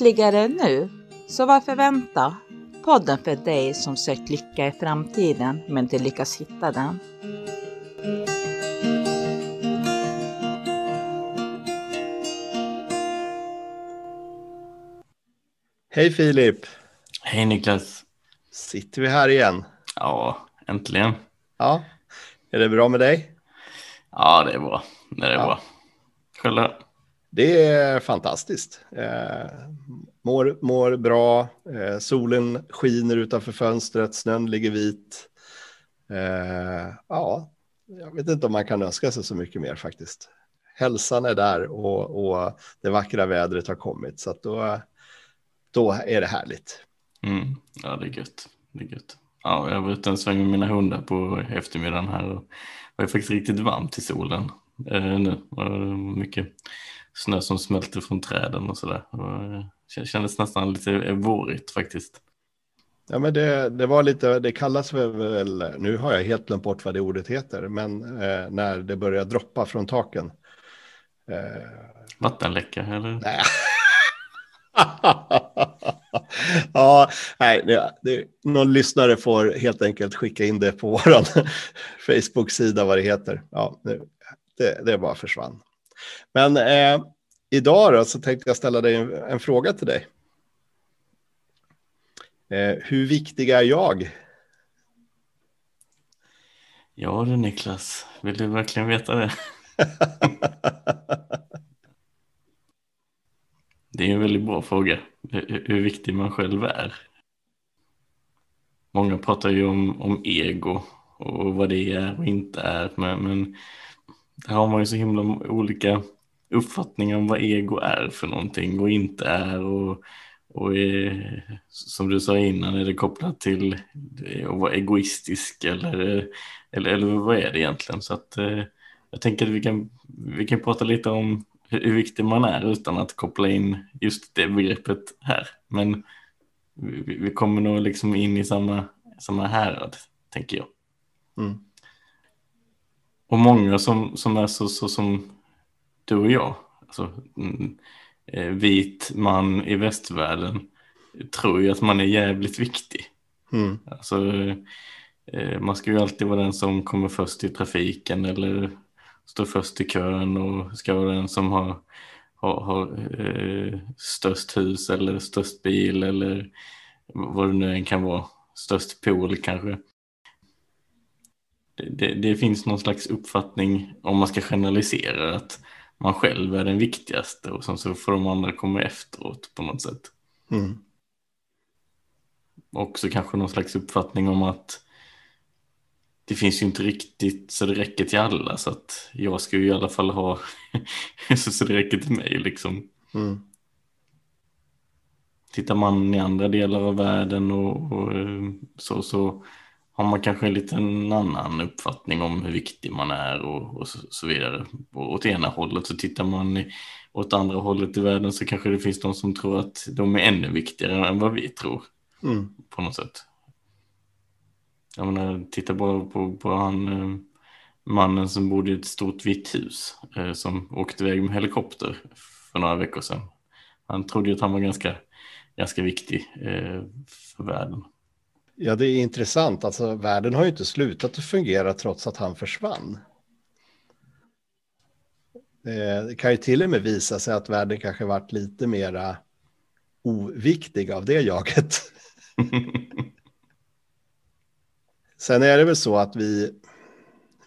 Lyckligare nu? Så varför vänta? Podden för dig som sökt lycka i framtiden men inte lyckas hitta den. Hej Filip! Hej Niklas! Sitter vi här igen? Ja, äntligen. Ja, är det bra med dig? Ja, det är bra. Det är Ja. bra. Själv? Det är fantastiskt. Eh, mår, mår bra, eh, solen skiner utanför fönstret, snön ligger vit. Eh, ja, jag vet inte om man kan önska sig så mycket mer faktiskt. Hälsan är där och, och det vackra vädret har kommit, så att då, då är det härligt. Mm. Ja, det är gött. Det är gött. Ja, jag var ute en sväng med mina hundar på eftermiddagen här och det var faktiskt riktigt varmt i solen eh, nu. Var mycket snö som smälter från träden och sådär. Det kändes nästan lite vårigt faktiskt. Ja, men det, det var lite, det kallas väl, nu har jag helt glömt bort vad det ordet heter, men eh, när det börjar droppa från taken. Eh, Vattenläcka eller? nej. ja, nej, det, det, någon lyssnare får helt enkelt skicka in det på vår Facebook-sida vad det heter. Ja, det, det bara försvann. Men eh, idag då, så tänkte jag ställa dig en, en fråga till dig. Eh, hur viktig är jag? Ja du Niklas, vill du verkligen veta det? Det är en väldigt bra fråga, hur, hur viktig man själv är. Många pratar ju om, om ego och vad det är och inte är, men, men där har man ju så himla olika uppfattningar om vad ego är för någonting och inte är. Och, och är, som du sa innan, är det kopplat till eh, att vara egoistisk eller, eh, eller, eller vad är det egentligen? Så att, eh, jag tänker att vi kan, vi kan prata lite om hur, hur viktig man är utan att koppla in just det begreppet här. Men vi, vi kommer nog liksom in i samma, samma härad, tänker jag. Mm. Och många som, som är så, så som du och jag, alltså, mm, eh, vit man i västvärlden, tror ju att man är jävligt viktig. Mm. Alltså, eh, man ska ju alltid vara den som kommer först i trafiken eller står först i kön och ska vara den som har, har, har eh, störst hus eller störst bil eller vad det nu än kan vara, störst pool kanske. Det, det, finns någon slags uppfattning, om man ska generalisera, att man själv är den viktigaste och sen så får de andra komma efteråt på något sätt. Mm. Också kanske någon slags uppfattning om att det finns ju inte riktigt så det räcker till alla så att jag ska ju i alla fall ha så, så det räcker till mig liksom. Mm. Tittar man i andra delar av världen och, och eh, så, så har man kanske en liten annan uppfattning om hur viktig man är och, och så, så vidare. Och åt ena hållet så tittar man i, åt andra hållet i världen så kanske det finns de som tror att de är ännu viktigare än vad vi tror Mm. på något sätt. Jag menar, titta bara på, på han eh, mannen som bodde i ett stort vitt hus eh, som åkte iväg med helikopter för några veckor sedan. Han trodde ju att han var ganska, ganska viktig eh, för världen. Ja, det är intressant. Alltså, världen har ju inte slutat att fungera trots att han försvann. Eh, Det kan ju till och med visa sig att världen kanske varit lite mera oviktig av det jaget. Sen är det väl så att vi,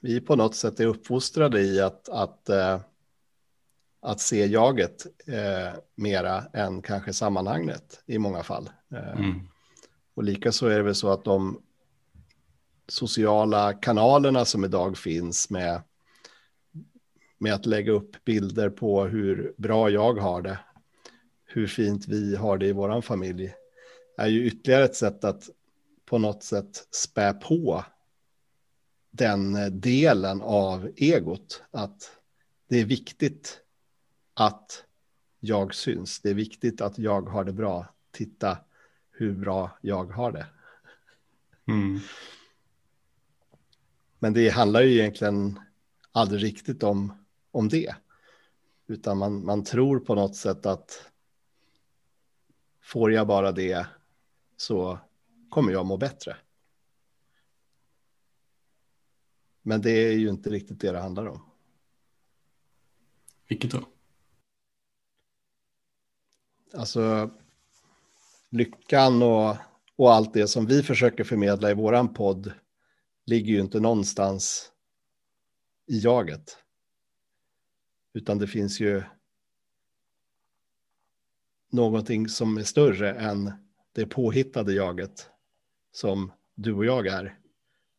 vi på något sätt är uppfostrade i att, att, eh, att se jaget eh, mera än kanske sammanhanget i många fall. Eh, Mm och likaså är det väl så att de sociala kanalerna som idag finns med, med att lägga upp bilder på hur bra jag har det, hur fint vi har det i vår familj, är ju ytterligare ett sätt att på något sätt spä på den eh, delen av egot. Att det är viktigt att jag syns. Det är viktigt att jag har det bra. Titta hur bra jag har det. Mm. Men det handlar ju egentligen aldrig riktigt om, om det. Utan man, man tror på något sätt att får jag bara det så kommer jag må bättre. Men det är ju inte riktigt det det handlar om. Vilket då? Alltså lyckan och, och allt det som vi försöker förmedla i våran podd ligger ju inte någonstans i jaget. Utan det finns ju någonting som är större än det påhittade jaget som du och jag är.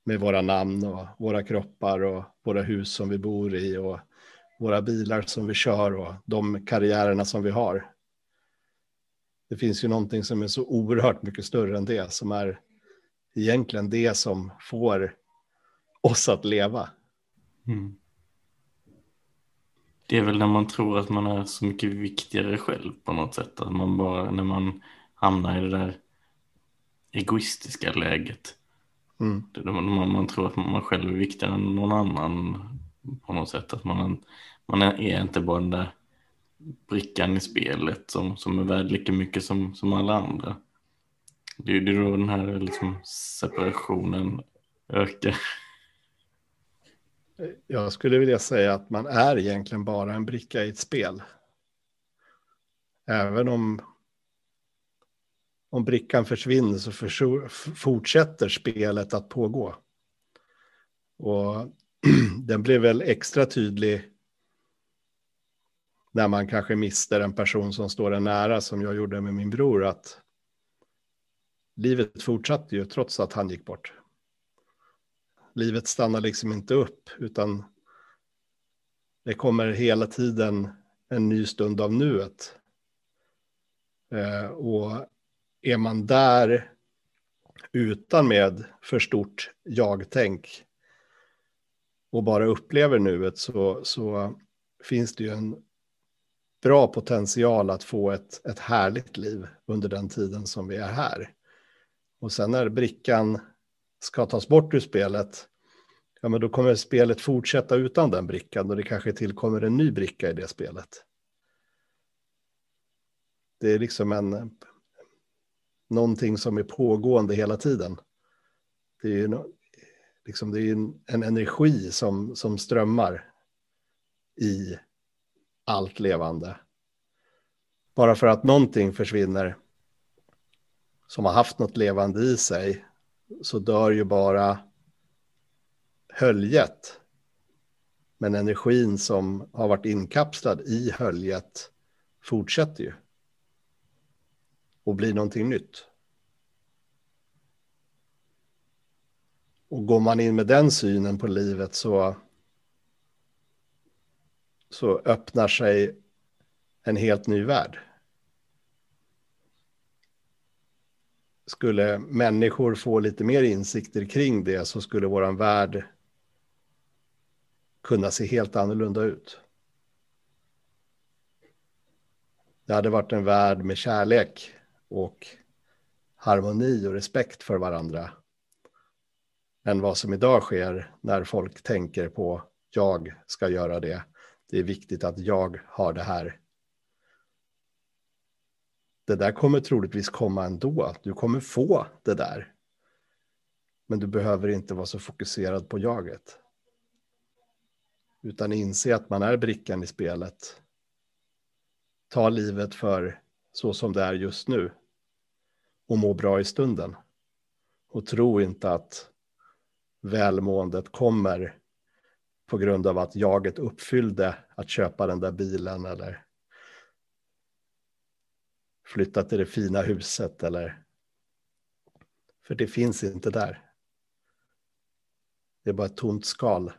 Med våra namn och våra kroppar och våra hus som vi bor i och våra bilar som vi kör och de karriärerna som vi har. Det finns ju någonting som är så oerhört mycket större än det som är egentligen det som får oss att leva. Mm. Det är väl när man tror att man är så mycket viktigare själv på något sätt. Att man bara, när man hamnar i det där egoistiska läget. Mm. Man, man, tror att man själv är viktigare än någon annan på något sätt. Att man, man är inte bara den där brickan i spelet som, som är värd lika mycket som, som alla andra. Det, är är då den här liksom separationen ökar. Jag skulle vilja säga att man är egentligen bara en bricka i ett spel. Även om, om brickan försvinner så för, fortsätter spelet att pågå. Och den blev väl extra tydlig när man kanske mister en person som står en nära som jag gjorde med min bror att livet fortsatte ju trots att han gick bort livet stannar liksom inte upp, utan det kommer hela tiden en ny stund av nuet. Eh, och är man där utan med för stort jag-tänk och bara upplever nuet så, så finns det ju en bra potential att få ett, ett härligt liv under den tiden som vi är här. Och sen när brickan ska tas bort ur spelet, ja men då kommer spelet fortsätta utan den brickan och det kanske tillkommer en ny bricka i det spelet. Det är liksom en någonting som är pågående hela tiden. Det är ju liksom, det är en, en energi som, som strömmar i allt levande. Bara för att någonting försvinner som har haft något levande i sig så dör ju bara höljet. Men energin som har varit inkapslad i höljet fortsätter ju. Och blir någonting nytt. Och går man in med den synen på livet så, så öppnar sig en helt ny värld. Skulle människor få lite mer insikter kring det så skulle vår värld kunna se helt annorlunda ut. Det hade varit en värld med kärlek och harmoni och respekt för varandra än vad som idag sker när folk tänker på jag ska göra det. Det är viktigt att jag har det här. Det där kommer troligtvis komma ändå. Du kommer få det där. Men du behöver inte vara så fokuserad på jaget. Utan inse att man är brickan i spelet. Ta livet för så som det är just nu. Och må bra i stunden. Och tro inte att välmåendet kommer på grund av att jaget uppfyllde att köpa den där bilen eller flytta till det fina huset eller för det finns inte där. Det är bara ett tomt skal.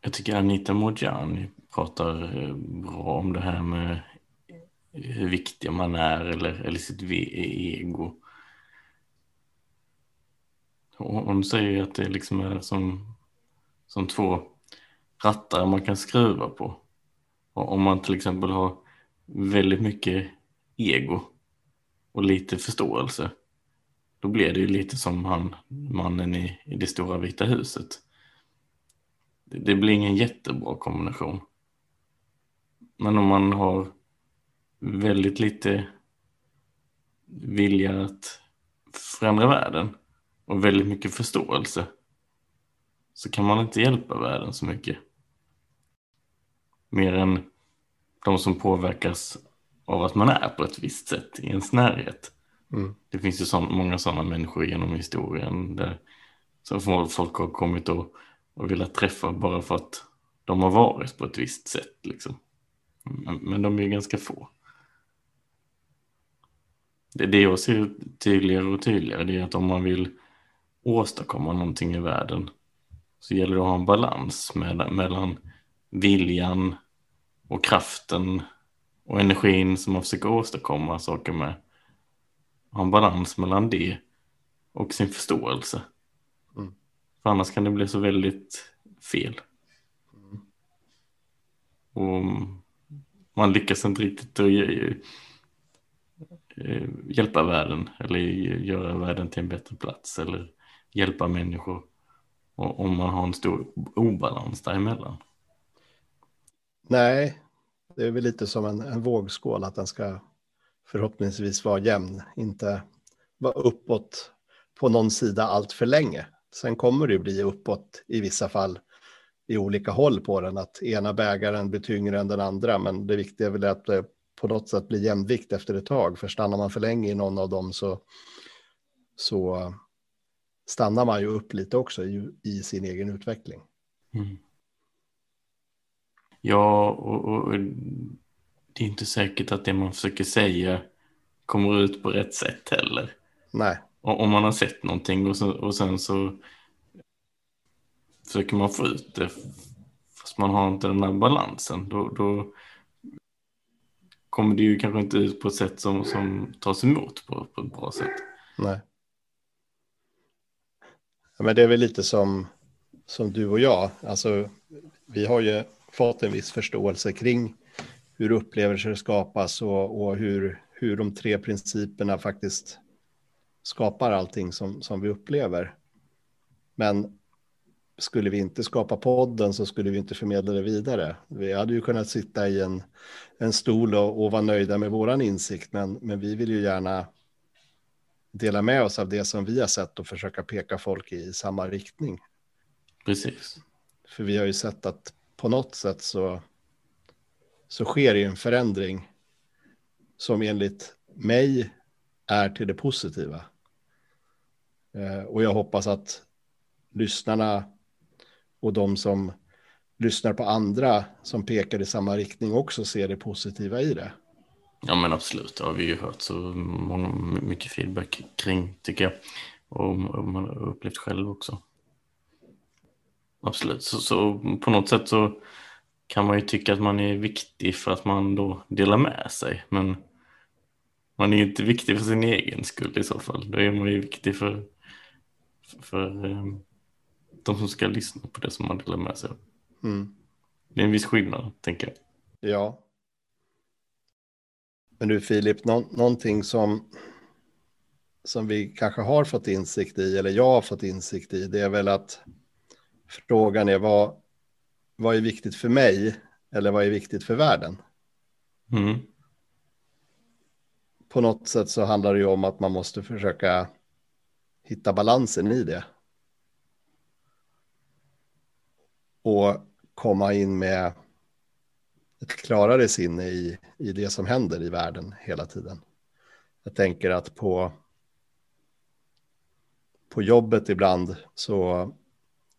Jag tycker Anita Mojani pratar eh, bra om det här med hur viktig man är eller, eller sitt ego. Hon säger att det liksom är som, som två rattar man kan skruva på. Och om man till exempel har väldigt mycket ego och lite förståelse, då blir det ju lite som han, mannen i, i det stora vita huset det blir ingen jättebra kombination. Men om man har väldigt lite vilja att förändra världen och väldigt mycket förståelse så kan man inte hjälpa världen så mycket. Mer än de som påverkas av att man är på ett visst sätt i ens närhet. Mm. Det finns ju sån, många sådana människor genom historien där som folk har kommit och, och velat träffa bara för att de har varit på ett visst sätt. Liksom. Men, men de är ju ganska få. Det, det jag ser tydligare och tydligare det är att om man vill åstadkomma någonting i världen så gäller det att ha en balans med, mellan viljan och kraften och energin som man försöker åstadkomma saker med. Ha en balans mellan det och sin förståelse. Mm. För annars kan det bli så väldigt fel. Mm. Och man lyckas inte riktigt att eh, hjälpa världen eller göra världen till en bättre plats eller hjälpa människor om man har en stor obalans däremellan. Nej, det är väl lite som en, en vågskål att den ska förhoppningsvis vara jämn, inte vara uppåt på någon sida allt för länge. Sen kommer det bli uppåt i vissa fall i olika håll på den, att ena bägaren blir tyngre än den andra, men det viktiga är väl att det på något sätt blir jämvikt efter ett tag, för stannar man för länge i någon av dem så, så stannar man ju upp lite också i, i sin egen utveckling. Mm. Ja, och, och, det är inte säkert att det man försöker säga kommer ut på rätt sätt heller. Nej. Och, om man har sett någonting och, så, och sen så försöker man få ut det fast man har inte den här balansen, då, då kommer det ju kanske inte ut på ett sätt som, som tas emot på, på ett bra sätt. Nej. Ja, men det är väl lite som, som du och jag. Alltså, vi har ju fått en viss förståelse kring hur upplevelser skapas och, och hur, hur de tre principerna faktiskt skapar allting som, som vi upplever. Men skulle vi inte skapa podden så skulle vi inte förmedla det vidare. Vi hade ju kunnat sitta i en, en stol och, och vara nöjda med våran insikt, men, men vi vill ju gärna dela med oss av det som vi har sett och försöka peka folk i samma riktning. Precis. För vi har ju sett att på något sätt så, så sker det en förändring som enligt mig är till det positiva. Eh, och jag hoppas att lyssnarna och de som lyssnar på andra som pekar i samma riktning också ser det positiva i det. Ja men absolut, det har vi ju hört så många, mycket feedback kring tycker jag. Och, och man har upplevt själv också. Absolut, så, så, på något sätt så kan man ju tycka att man är viktig för att man då delar med sig. Men man är ju inte viktig för sin egen skull i så fall. Då är man ju viktig för, för, för um, de som ska lyssna på det som man delar med sig av. Mm. Det är en viss skillnad, tänker jag. Ja. Men du Filip, nå någonting som, som vi kanske har fått insikt i, eller jag har fått insikt i, det är väl att frågan är vad, vad är viktigt för mig eller vad är viktigt för världen? Mm. På något sätt så handlar det ju om att man måste försöka hitta balansen i det. Och komma in med ett klarare sinne i, i det som händer i världen hela tiden. Jag tänker att på, på jobbet ibland så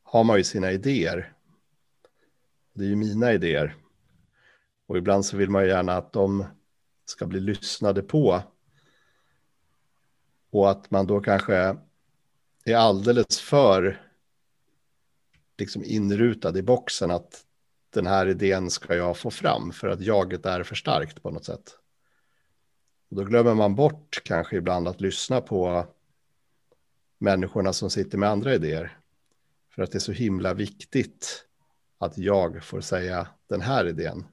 har man ju sina idéer. Det är ju mina idéer. Och ibland så vill man ju gärna att de ska bli lyssnade på. Och att man då kanske är alldeles för liksom inrutad i boxen att den här idén ska jag få fram för att jaget är för starkt på något sätt. Och då glömmer man bort kanske ibland att lyssna på människorna som sitter med andra idéer. För att det är så himla viktigt att jag får säga den här idén.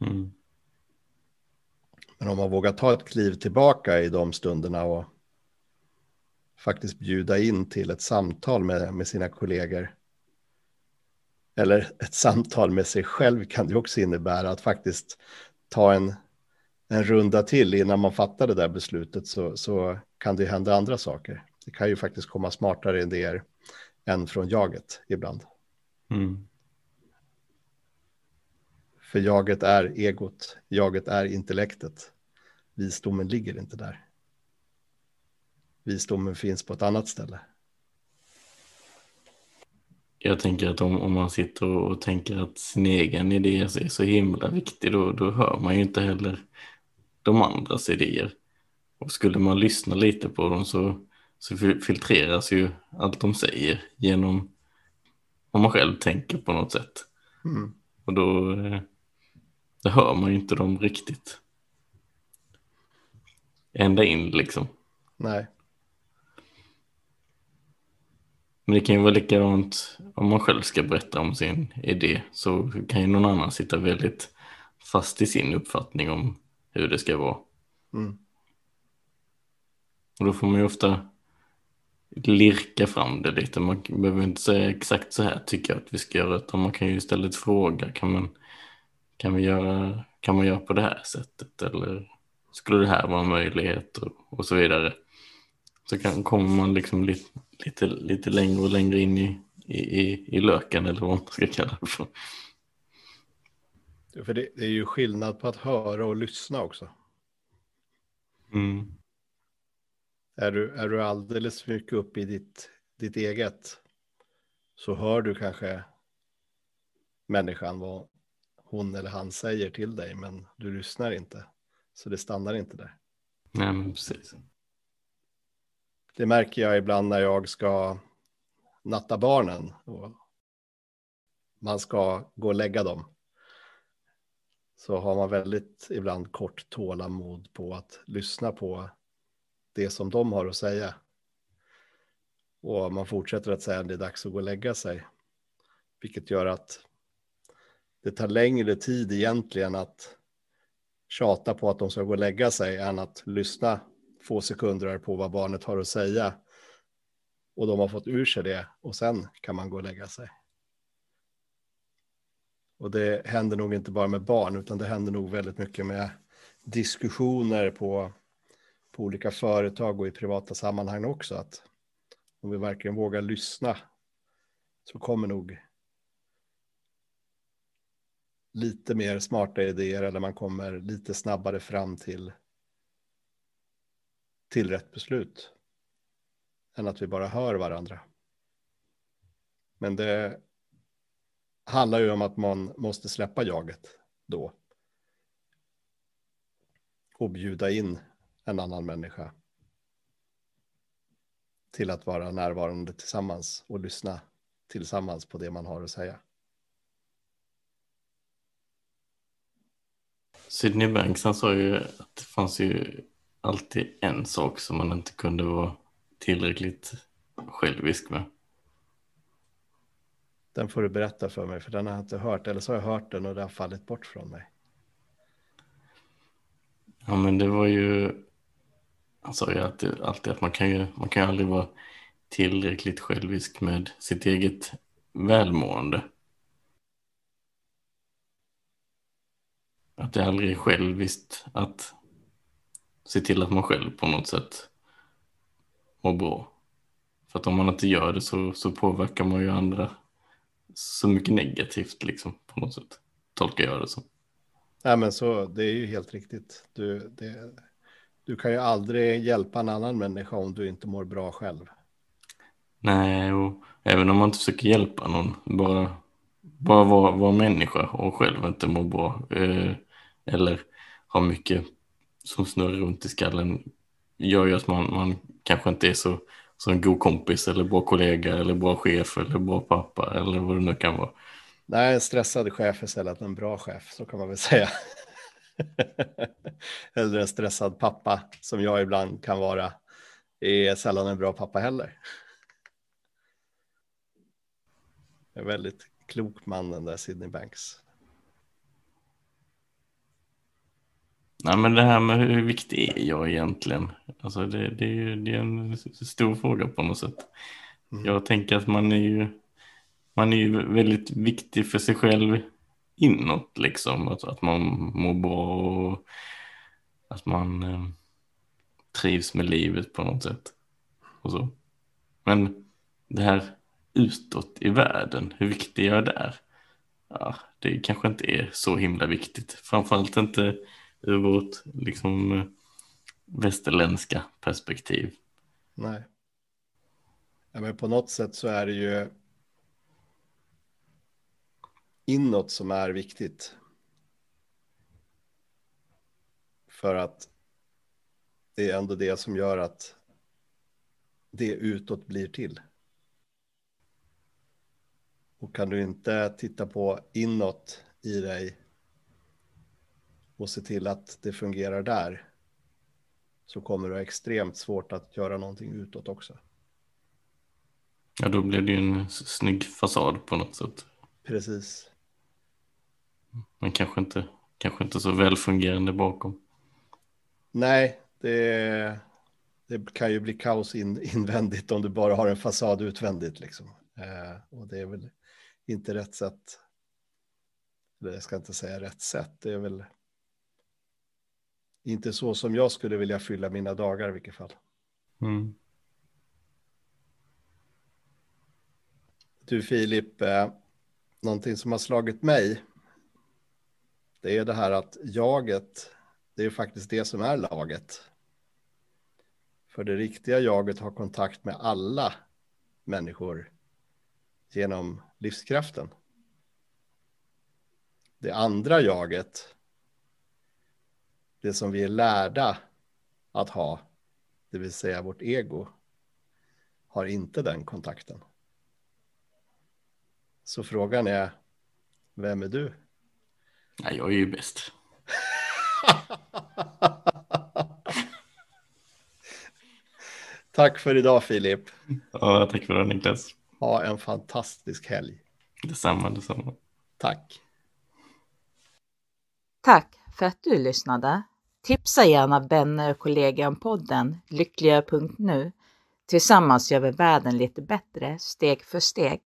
Mm. Men om man vågar ta ett kliv tillbaka i de stunderna och faktiskt bjuda in till ett samtal med, med sina kollegor eller ett samtal med sig själv kan det också innebära att faktiskt ta en, en runda till innan man fattar det där beslutet så, så kan det hända andra saker. Det kan ju faktiskt komma smartare idéer än från jaget ibland. Mm. För jaget är egot, jaget är intellektet. Visdomen ligger inte där. Visdomen finns på ett annat ställe. Jag tänker att om, om man sitter och tänker att sin egen idé är så himla viktig då, då hör man ju inte heller de andras idéer. Och skulle man lyssna lite på dem så, så filtreras ju allt de säger genom om man själv tänker på något sätt. Mm. Och då, eh, då hör man ju inte dem riktigt. Ända in liksom. Nej. Men det kan ju vara likadant om man själv ska berätta om sin idé så kan ju någon annan sitta väldigt fast i sin uppfattning om hur det ska vara. Mm. Och då får man ju ofta lirka fram det lite. Man behöver inte säga exakt så här tycker jag att vi ska göra utan man kan ju istället fråga kan man, kan vi göra, kan man göra på det här sättet eller skulle det här vara en möjlighet och, och så vidare. Så kan, kommer man liksom lite, lite, lite längre och längre in i, i, i löken eller vad man ska kalla det för. För det, det är ju skillnad på att höra och lyssna också. Mm. Är du, är du alldeles för mycket uppe i ditt, ditt eget så hör du kanske människan vad hon eller han säger till dig men du lyssnar inte. Så det stannar inte där. Nej, men precis. Det märker jag ibland när jag ska natta barnen och man ska gå och lägga dem. Så har man väldigt ibland kort tålamod på att lyssna på det som de har att säga. Och man fortsätter att säga att det är dags att gå och lägga sig. Vilket gör att det tar längre tid egentligen att tjata på att de ska gå och lägga sig än att lyssna få sekunder på vad barnet har att säga. Och de har fått ur sig det och sen kan man gå och lägga sig. Och det händer nog inte bara med barn utan det händer nog väldigt mycket med diskussioner på, på olika företag och i privata sammanhang också. Att om vi verkligen vågar lyssna så kommer nog lite mer smarta idéer eller man kommer lite snabbare fram till, till rätt beslut. Än att vi bara hör varandra. Men det handlar ju om att man måste släppa jaget då. Och bjuda in en annan människa. Till att vara närvarande tillsammans och lyssna tillsammans på det man har att säga. Sidney Banks han sa ju att det fanns ju alltid en sak som man inte kunde vara tillräckligt självisk med. Den får du berätta för mig, för den har jag inte hört. Eller så har jag hört den och det har fallit bort från mig. Ja, men det var ju... Han sa ju alltid, alltid att man kan ju man kan ju aldrig vara tillräckligt självisk med sitt eget välmående. Att det aldrig är själviskt att se till att man själv på något sätt mår bra. För att om man inte gör det så, så påverkar man ju andra så mycket negativt liksom på något sätt. Tolkar jag det som. Nej men så, det är ju helt riktigt. Du, det, du kan ju aldrig hjälpa en annan människa om du inte mår bra själv. Nej, och även om man inte försöker hjälpa någon, bara, bara vara, vara människa och själv inte må bra. Eh, eller har mycket som snurrar runt i skallen gör ju att man, man kanske inte är så, så en god kompis eller bra kollega eller bra chef eller bra pappa eller vad det nu kan vara. Nej, en stressad chef är sällan en bra chef, så kan man väl säga. eller en stressad pappa, som jag ibland kan vara, är sällan en bra pappa heller. En väldigt klok man den där Sidney Banks. Nej, men det här med hur viktig är jag egentligen? Alltså det, det, är, ju, det är en stor fråga på något sätt. Mm. Jag tänker att man är ju man är ju väldigt viktig för sig själv inåt liksom. Att, att man mår bra och att man eh, trivs med livet på något sätt. Och så. Men det här utåt i världen, hur viktig jag är där? Ja, det kanske inte är så himla viktigt. Framförallt inte ur vårt liksom eh, västerländska perspektiv. Nej. Ja, men på något sätt så är det ju inåt som är viktigt. För att det är ändå det som gör att det utåt blir till. Och kan du inte titta på inåt i dig och se till att det fungerar där så kommer du ha extremt svårt att göra någonting utåt också. Ja, då blir det ju en snygg fasad på något sätt. Precis. Men kanske inte, kanske inte så välfungerande bakom. Nej, det, det kan ju bli kaos in, invändigt om du bara har en fasad utvändigt. Liksom. Eh, och det är väl inte rätt sätt. Eller jag ska inte säga rätt sätt. Det är väl inte så som jag skulle vilja fylla mina dagar i vilket fall. Mm. Du Filip, eh, någonting som har slagit mig. Det är det här att jaget, det är faktiskt det som är laget. För det riktiga jaget har kontakt med alla människor genom livskraften. Det andra jaget, det som vi är lärda att ha, det vill säga vårt ego, har inte den kontakten. Så frågan är, vem är du? Ja, jag är ju bäst. tack för idag Filip. Ja, tack för det Niklas. Ha en fantastisk helg. Detsamma, detsamma. Tack. Tack för att du lyssnade. Tipsa gärna vänner och kollegor om podden lyckligare.nu. Tillsammans gör vi världen lite bättre steg för steg.